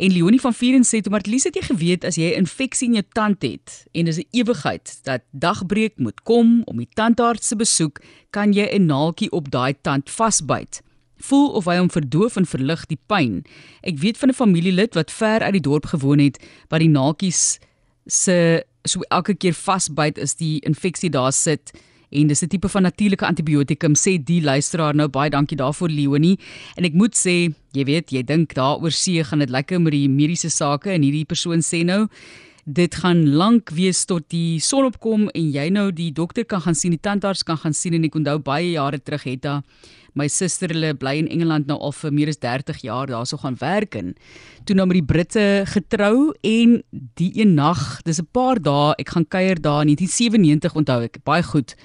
En Leonie van Vieren sê toe Martlies het jy geweet as jy 'n infeksie in jou tand het en dis 'n ewigheid dat dagbreek moet kom om die tandarts te besoek, kan jy 'n naaltjie op daai tand vasbyt. Voel of hy hom verdoof en verlig die pyn. Ek weet van 'n familielid wat ver uit die dorp gewoon het waar die naaltjies se so elke keer vasbyt is die infeksie daar sit en dis 'n tipe van natuurlike antibiotikum sê die luisteraar. Nou baie dankie daarvoor Leonie. En ek moet sê jy weet jy dink daaroor see gaan dit lekker met die mediese sake en hierdie persoon sê nou dit gaan lank wees tot die son opkom en jy nou die dokter kan gaan sien die tandarts kan gaan sien en ek onthou baie jare terug het daar my suster hulle bly in Engeland nou al vir meer as 30 jaar daarso gaan werk en toe nou met die Britte getrou en die een nag dis 'n paar dae ek gaan kuier daar in 1997 onthou ek baie goed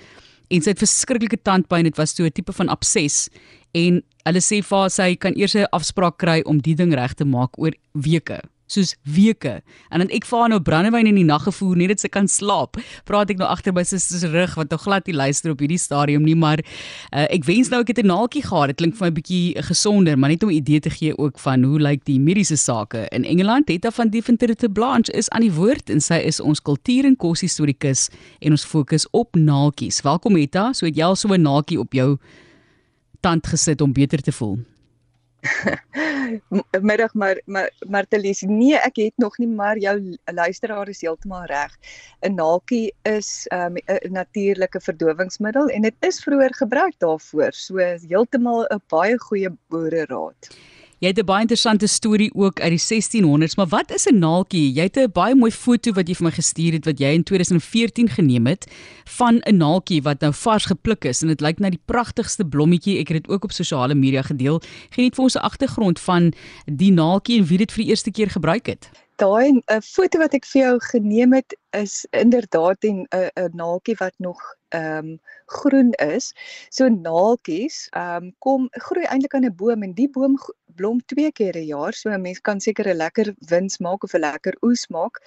en sy het verskriklike tandpyn dit was so 'n tipe van abses. En hulle sê vir haar sy kan eers 'n afspraak kry om die ding reg te maak oor weke soos weke. En dan ek vaar nou brandewyn in die nag gevoer net dat sy kan slaap praat ek nou agter my susters rug wat nog glad nie luister op hierdie stadium nie maar uh, ek wens nou ek het 'n naaltjie gehad. Dit klink vir my bietjie gesonder maar net om 'n idee te gee ook van hoe lyk die mediese sake in Engeland. Hetta van Deventer Blanche is aan die woord en sy is ons kultuur en koshistorikus en ons fokus op naaltjies. Welkom Hetta so het jy al so 'n naaltjie op jou tand gesit om beter te voel middag maar maar Martelies nee ek het nog nie maar jou luisteraar is heeltemal reg. 'n naaltjie is 'n um, natuurlike verdowingsmiddel en dit is vroeër gebruik daarvoor so heeltemal 'n baie goeie boere raad Jy het 'n baie interessante storie ook uit die 1600s, maar wat is 'n naaltjie? Jy het 'n baie mooi foto wat jy vir my gestuur het wat jy in 2014 geneem het van 'n naaltjie wat nou vars gepluk is en dit lyk na die pragtigste blommetjie. Ek het dit ook op sosiale media gedeel. Geniet vir ons 'n agtergrond van die naaltjie en wie dit vir die eerste keer gebruik het. Daai 'n uh, foto wat ek vir jou geneem het is inderdaad 'n 'n naaltjie wat nog ehm um, groen is. So naaltjies ehm um, kom groei eintlik aan 'n boom en die boom blom twee keer 'n jaar. So 'n mens kan seker 'n lekker wins maak of 'n lekker oes maak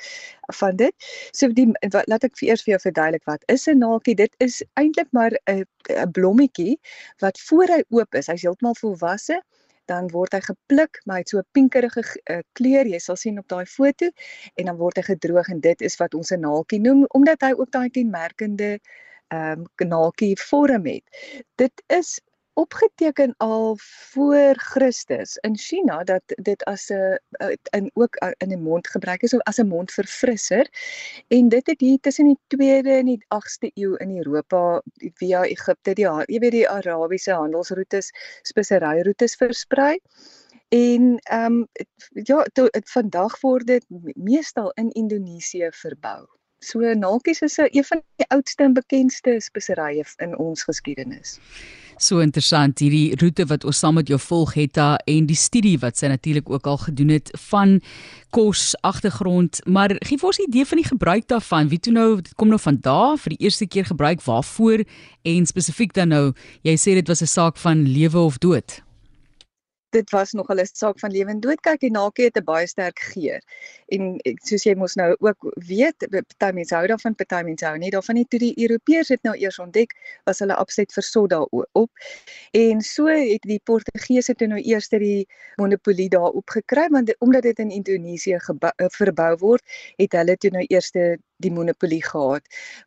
van dit. So die wat, laat ek vir eers vir jou verduidelik wat is 'n naaltjie? Dit is eintlik maar 'n 'n blommetjie wat voor hy oop is. Hy's heeltemal volwasse dan word hy gepluk maar hy het so 'n pinkerige uh, kleur jy sal sien op daai foto en dan word hy gedroog en dit is wat ons 'n naaltjie noem omdat hy ook daai kenmerkende ehm um, kanaaltjie vorm het. Dit is opgeteken al voor Christus in China dat dit as 'n in ook in 'n mond gebruik is of as 'n mondverfrisser en dit het hier tussen die 2de en die 8ste eeu in Europa via Egipte die jy weet die Arabiese handelsroetes speseryroetes versprei en ehm um, ja to, vandag word dit meestal in Indonesië verbou. So naaltjies is 'n van die oudste en bekendste speserye in ons geskiedenis. So interessant hierdie roete wat ons saam met jou volg het daar en die studie wat sy natuurlik ook al gedoen het van kos agtergrond maar gee vir ons 'n idee van die gebruik daarvan. Wie toe nou dit kom nou van daar vir die eerste keer gebruik waarvoor? En spesifiek dan nou jy sê dit was 'n saak van lewe of dood dit was nog 'n saak van lewe en dood kyk en nakie het 'n baie sterk geur. En soos jy mos nou ook weet, party mense hou daarvan, party mense hou nie daarvan nie. Toe die Europeërs dit nou eers ontdek, was hulle absoluut versot daarop. En so het die Portugese toe nou eers die monopolie daarop gekry want omdat dit in Indonesië verbou word, het hulle toe nou eers die monopolie gehad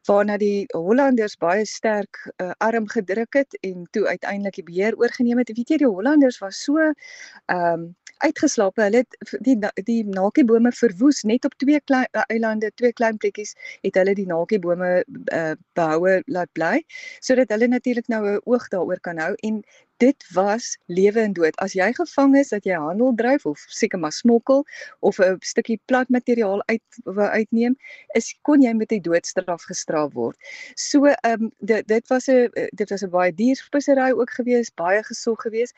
waarna die Hollanders baie sterk uh, arm gedruk het en toe uiteindelik die beheer oorgeneem het. Weet jy die Hollanders was so ehm um, uitgeslaap. Hulle het die die nakiebome verwoes net op twee klein uh, eilande, twee klein plekkies het hulle die nakiebome uh, behoue laat bly sodat hulle natuurlik nou 'n oog daaroor kan hou en dit was lewe en dood. As jy gevang is dat jy handel dryf of seker maar smokkel of 'n stukkie plat materiaal uit uitneem, is kon jy met die doodstraf gestraf word. So ehm um, dit dit was 'n dit was 'n baie duur spesery ook geweest, baie gesog geweest.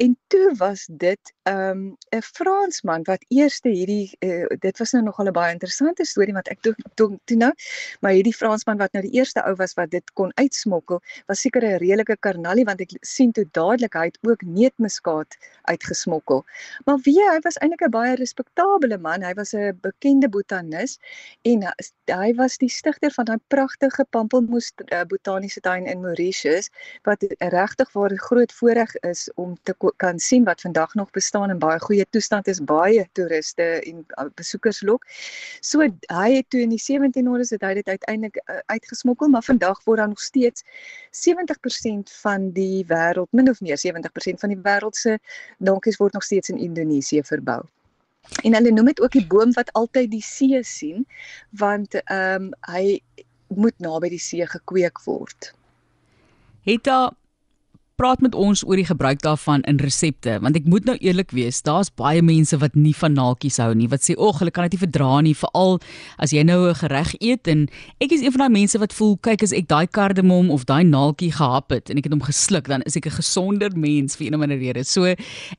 En toe was dit ehm, 'n um, Fransman wat eerste hierdie uh, dit was nou nogal 'n baie interessante storie wat ek toe toe, toe nou maar hierdie Fransman wat nou die eerste ou was wat dit kon uitsmokkel was seker 'n redelike karnalie want ek sien toe dadelik hy het ook neutmuskaat uitgesmokkel. Maar wie hy was eintlik 'n baie respekteerbare man. Hy was 'n bekende botanis en hy was die stigter van daai pragtige pampelmoes uh, botaniese tuin in Mauritius wat regtig waar 'n groot voorreg is om te kan sien wat vandag nog bestaan in baie goeie toestand is baie toeriste en uh, besoekers lok. So hy het toe in die 1700s het hy dit uiteindelik uh, uitgesmokkel, maar vandag word daar nog steeds 70% van die wêreld, min of meer 70% van die wêreld se donkies word nog steeds in Indonesië verbou. En hulle noem dit ook die boom wat altyd die see sien, want ehm um, hy moet naby die see gekweek word. Het daar praat met ons oor die gebruik daarvan in resepte want ek moet nou eerlik wees daar's baie mense wat nie van naaltjies hou nie wat sê ag hulle kan dit nie verdra nie veral as jy nou 'n gereg eet. En ek is een van daai mense wat voel kyk as ek daai kardemom of daai naaltjie gehap het en ek het hom gesluk dan is ek 'n gesonder mens vir een of ander rede. So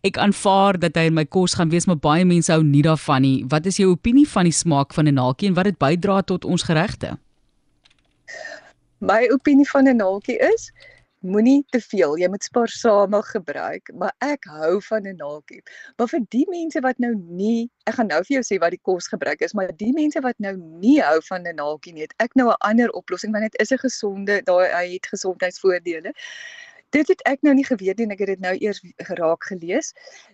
ek aanvaar dat hy in my kos gaan wees maar baie mense hou nie daarvan nie. Wat is jou opinie van die smaak van 'n naaltjie en wat dit bydra tot ons geregte? My opinie van 'n naaltjie is moenie te veel. Jy moet spaarsamig gebruik, maar ek hou van 'n naaltjie. Maar vir die mense wat nou nie, ek gaan nou vir jou sê wat die kos gebruik is, maar die mense wat nou nie hou van 'n naaltjie nie, het ek nou 'n ander oplossing want dit is 'n gesonde, daai het gesondheidsvoordele dit het ek nou nie geweet nie en ek het dit nou eers geraak gelees.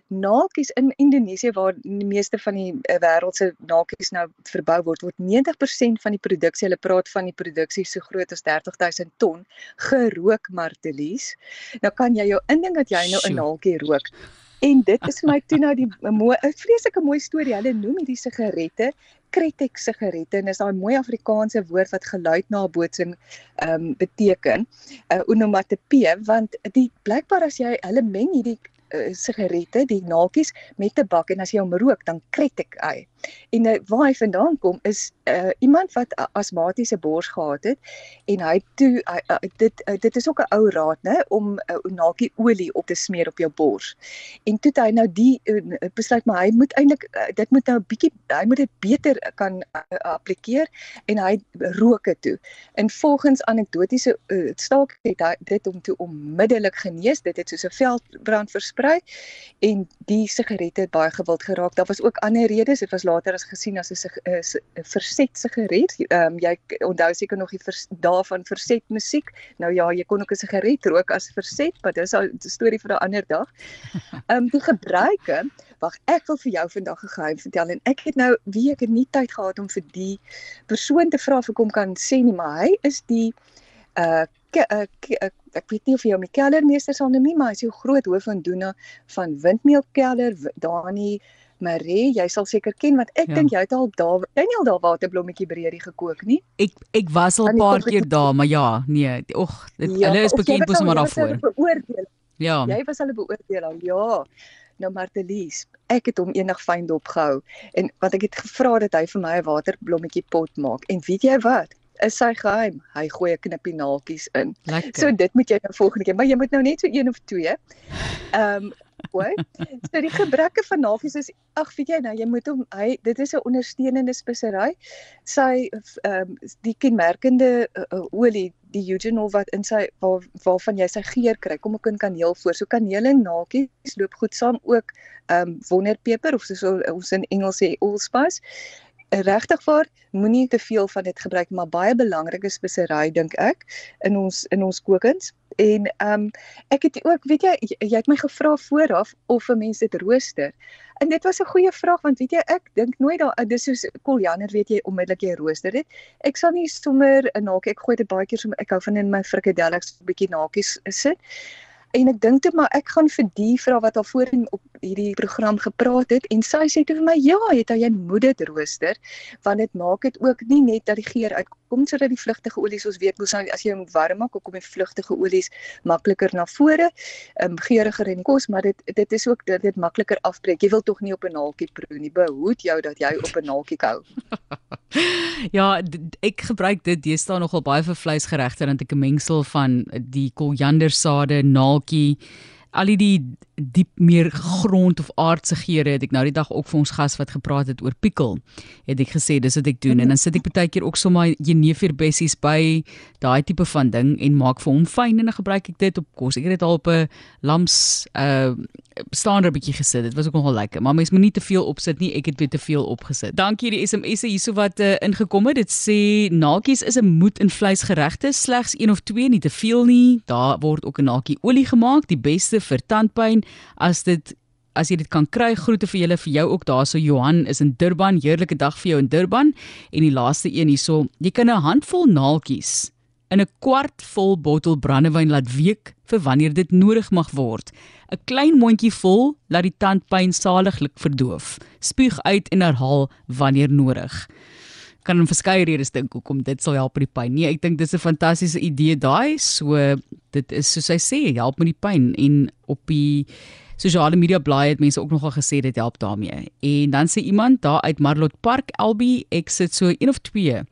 Naaltjies in Indonesië waar die meeste van die uh, wêreld se naaltjies nou verbou word, word 90% van die produksie, hulle praat van die produksie so groot as 30000 ton gerook martelies. Nou kan jy jou indink dat jy nou 'n naaltjie rook. En dit is my toe nou die mooi vreeslike mooi storie. Hulle noem hierdie sigarette Kretek sigarette en is daai mooi Afrikaanse woord wat geluid na bootsing ehm um, beteken. 'n uh, Onomatopee want die blykbaar as jy hulle meng hierdie uh, sigarette, die naaltjies met tabak en as jy hom rook dan kretek hy. En uh, waar hy vandaan kom is uh, iemand wat asmatiese bors gehad het en hy toe uh, uh, dit uh, dit is ook 'n ou raad nê om 'n uh, naaltjie olie op te smeer op jou bors. En toe hy nou die uh, besluit maar hy moet eintlik uh, dit moet nou 'n bietjie hy moet dit beter kan uh, applikeer en hy rook dit toe. En volgens anekdotiese uh, staak het hy dit om toe onmiddellik genees. Dit het soos 'n veldbrand versprei en die sigarette het baie gewild geraak. Daar was ook ander redes. Dit was later as gesien as 'n verset sigaret. Ehm um, jy onthou seker nog die vers, daarvan verset musiek. Nou ja, jy kon ook 'n sigaret rook as verset, maar dis 'n storie vir 'n ander dag. Ehm um, die gebruike, wag, ek wil vir jou vandag 'n geheim vertel en ek het nou wie ek het nie tyd gehad om vir die persoon te vra of ek hom kan sê nie, maar hy is die uh Ke, uh, ke, uh, ek weet nie of jy hom die kellermeester sal noem nie, maar hy is 'n groot hoof van doene van Windmeelkeller, Dani Marie, jy sal seker ken want ek ja. dink jy het al daar jy nie al daar waterblommetjie breedie gekook nie. Ek ek was al 'n paar keer daar, maar ja, nee, ag, ja, hulle is bekend mos maar daarvoor. Ja. Jy was hulle beoordeel al. Ja. Nou Martelies, ek het hom eendag fyn dopgehou en wat ek het gevra dat hy vir my 'n waterblommetjie pot maak en weet jy wat? is sy geheim. Hy gooi 'n knippie naaltjies in. Lekker. So dit moet jy nou volgende keer, maar jy moet nou net so een of twee. Ehm um, Hoor. So die gebreke van navies is ag weet jy nou jy moet hom hy dit is 'n ondersteunende spesery. Sy ehm um, die kenmerkende uh, olie die eugenol wat in sy waar, waarvan jy sy geur kry. Kom ek in kaneel voor. So kaneel en nakies loop goed saam ook ehm um, wonderpeper of soos ons in Engels sê allspice. Regtig waar, moenie te veel van dit gebruik, maar baie belangrike spesery dink ek in ons in ons kokens. En ehm um, ek het ook, weet jy, jy het my gevra vooraf of 'n mens dit rooster. En dit was 'n goeie vraag want weet jy, ek dink nooit daar dis soos koljander, weet jy, onmiddellik jy rooster dit. Ek sal nie sommer 'n naakie, ek gooi dit baie keer so ek hou van in my frikadelles 'n bietjie nakies sit. En ek dink toe maar ek gaan vir die vrou wat al voorheen op hierdie program gepraat het en sy sê toe vir my ja, het jy moet dit rooster want dit maak dit ook nie net dat die geur uitkom sodat die vlugtige olies ons weet mos nou as jy hom warm maak kom die vlugtige olies makliker na vore, ehm um, geuriger in die kos, maar dit dit is ook dat dit makliker afbreek. Jy wil tog nie op 'n naaltjie proe nie. Behoed jou dat jy op 'n naaltjie kou. ja, ek gebruik dit deesdae nogal baie vir vleisgeregte en ek 'n mengsel van die koriandersade, naaltjie al die diep meer grond of aardse geure het ek nou die dag ook vir ons gas wat gepraat het oor pikkel het ek gesê dis wat ek doen. En dan sit ek baie keer ook sommer jenever bessies by daai tipe van ding en maak vir hom fyn en dan gebruik ek dit op kos. Ek het dit al op 'n lams uh staander bietjie gesit. Dit was ook nogal lekker maar mens moet nie te veel opsit nie. Ek het baie te veel opgesit. Dankie die SMS'e hierso wat uh, ingekom het. Dit sê nakies is 'n moed in vleisgeregte. Slegs een of twee nie te veel nie. Daar word ook 'n nakie olie gemaak die beste vir tandpyn. As dit as jy dit kan kry groete vir julle vir jou ook daarso. Johan is in Durban. Heerlike dag vir jou in Durban. En die laaste een hierso. Jy kan 'n handvol naaltjies in 'n kwart vol bottel brandewyn laat week vir wanneer dit nodig mag word 'n klein mondjie vol laat die tandpyn saliglik verdoof spuug uit en herhaal wanneer nodig kan in verskeie redes dink hoekom dit sal help met die pyn. Nee, ek dink dis 'n fantastiese idee daai. So dit is soos hy sê, help met die pyn en op die sosiale media blaai het mense ook nogal gesê dit help daarmee. En dan sê iemand daar uit Marlot Park Albi, ek sit so een of twee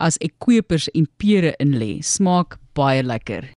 as ek koopers en pere in lê. Smaak baie lekker.